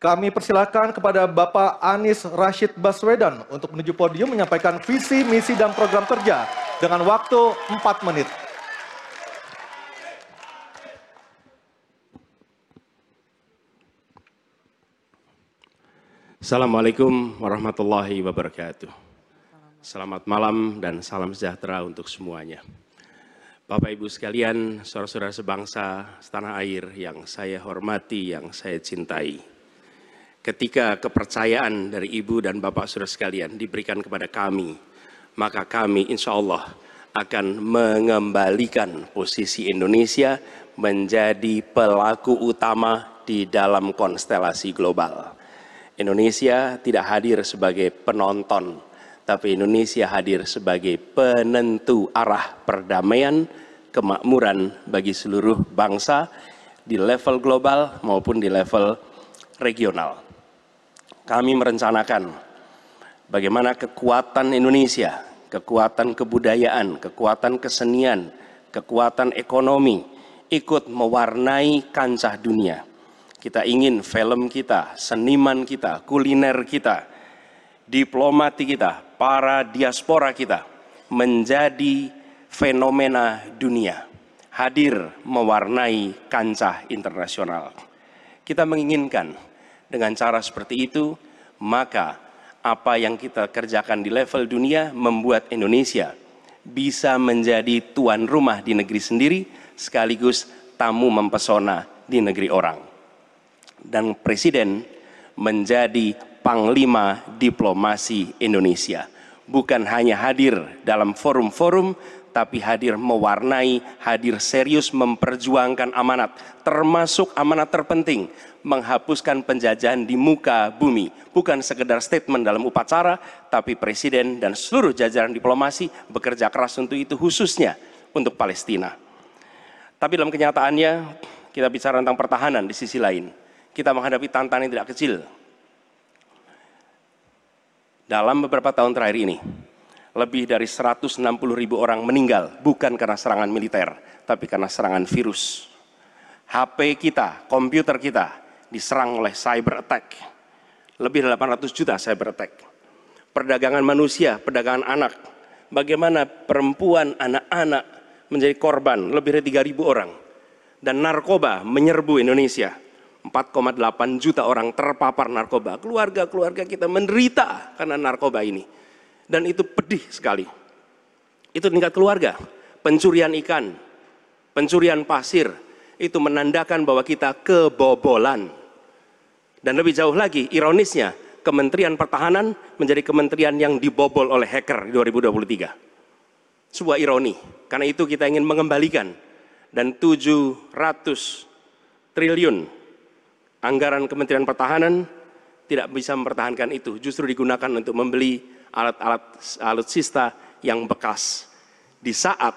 Kami persilakan kepada Bapak Anies Rashid Baswedan untuk menuju podium menyampaikan visi, misi, dan program kerja dengan waktu 4 menit. Assalamualaikum warahmatullahi wabarakatuh. Selamat malam dan salam sejahtera untuk semuanya. Bapak Ibu sekalian, saudara-saudara sebangsa setanah air yang saya hormati, yang saya cintai ketika kepercayaan dari ibu dan bapak saudara sekalian diberikan kepada kami, maka kami insya Allah akan mengembalikan posisi Indonesia menjadi pelaku utama di dalam konstelasi global. Indonesia tidak hadir sebagai penonton, tapi Indonesia hadir sebagai penentu arah perdamaian, kemakmuran bagi seluruh bangsa di level global maupun di level regional kami merencanakan bagaimana kekuatan Indonesia, kekuatan kebudayaan, kekuatan kesenian, kekuatan ekonomi ikut mewarnai kancah dunia. Kita ingin film kita, seniman kita, kuliner kita, diplomati kita, para diaspora kita menjadi fenomena dunia, hadir mewarnai kancah internasional. Kita menginginkan dengan cara seperti itu, maka apa yang kita kerjakan di level dunia membuat Indonesia bisa menjadi tuan rumah di negeri sendiri sekaligus tamu mempesona di negeri orang. Dan Presiden menjadi panglima diplomasi Indonesia. Bukan hanya hadir dalam forum-forum, tapi hadir mewarnai, hadir serius memperjuangkan amanat, termasuk amanat terpenting, menghapuskan penjajahan di muka bumi. Bukan sekedar statement dalam upacara, tapi Presiden dan seluruh jajaran diplomasi bekerja keras untuk itu khususnya untuk Palestina. Tapi dalam kenyataannya, kita bicara tentang pertahanan di sisi lain. Kita menghadapi tantangan yang tidak kecil. Dalam beberapa tahun terakhir ini, lebih dari 160 ribu orang meninggal, bukan karena serangan militer, tapi karena serangan virus. HP kita, komputer kita, diserang oleh cyber attack. Lebih dari 800 juta cyber attack. Perdagangan manusia, perdagangan anak. Bagaimana perempuan, anak-anak menjadi korban lebih dari 3.000 orang. Dan narkoba menyerbu Indonesia. 4,8 juta orang terpapar narkoba. Keluarga-keluarga kita menderita karena narkoba ini. Dan itu pedih sekali. Itu tingkat keluarga. Pencurian ikan, pencurian pasir, itu menandakan bahwa kita kebobolan dan lebih jauh lagi, ironisnya, Kementerian Pertahanan menjadi kementerian yang dibobol oleh hacker di 2023. Sebuah ironi, karena itu kita ingin mengembalikan dan 700 triliun anggaran Kementerian Pertahanan tidak bisa mempertahankan itu, justru digunakan untuk membeli alat-alat alutsista yang bekas. Di saat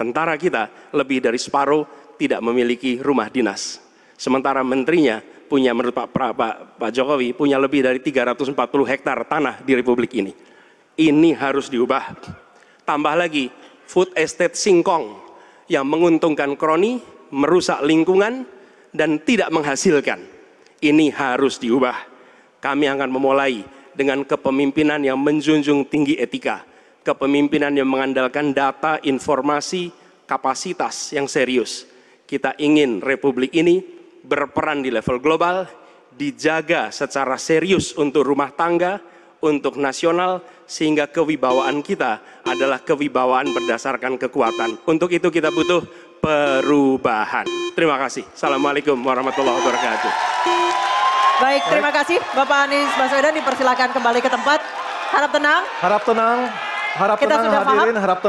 tentara kita lebih dari separuh tidak memiliki rumah dinas. Sementara menterinya punya menurut Pak, Pak, Pak Jokowi punya lebih dari 340 hektar tanah di Republik ini. Ini harus diubah. Tambah lagi food estate singkong yang menguntungkan kroni, merusak lingkungan dan tidak menghasilkan. Ini harus diubah. Kami akan memulai dengan kepemimpinan yang menjunjung tinggi etika, kepemimpinan yang mengandalkan data, informasi, kapasitas yang serius. Kita ingin Republik ini berperan di level global, dijaga secara serius untuk rumah tangga, untuk nasional, sehingga kewibawaan kita adalah kewibawaan berdasarkan kekuatan. Untuk itu kita butuh perubahan. Terima kasih. Assalamualaikum warahmatullahi wabarakatuh. Baik, terima kasih Bapak Anies Baswedan dipersilakan kembali ke tempat. Harap tenang. Harap tenang, harap Kita tenang sudah hadirin, paham. harap tenang.